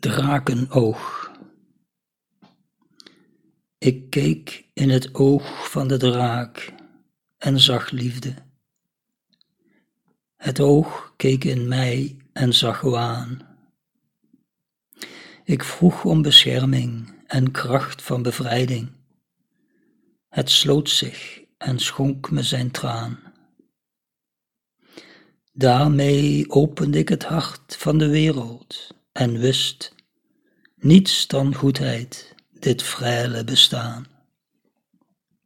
Drakenoog. Ik keek in het oog van de draak en zag liefde. Het oog keek in mij en zag waan. Ik vroeg om bescherming en kracht van bevrijding. Het sloot zich en schonk me zijn traan. Daarmee opende ik het hart van de wereld en wist niets dan goedheid dit vrije bestaan.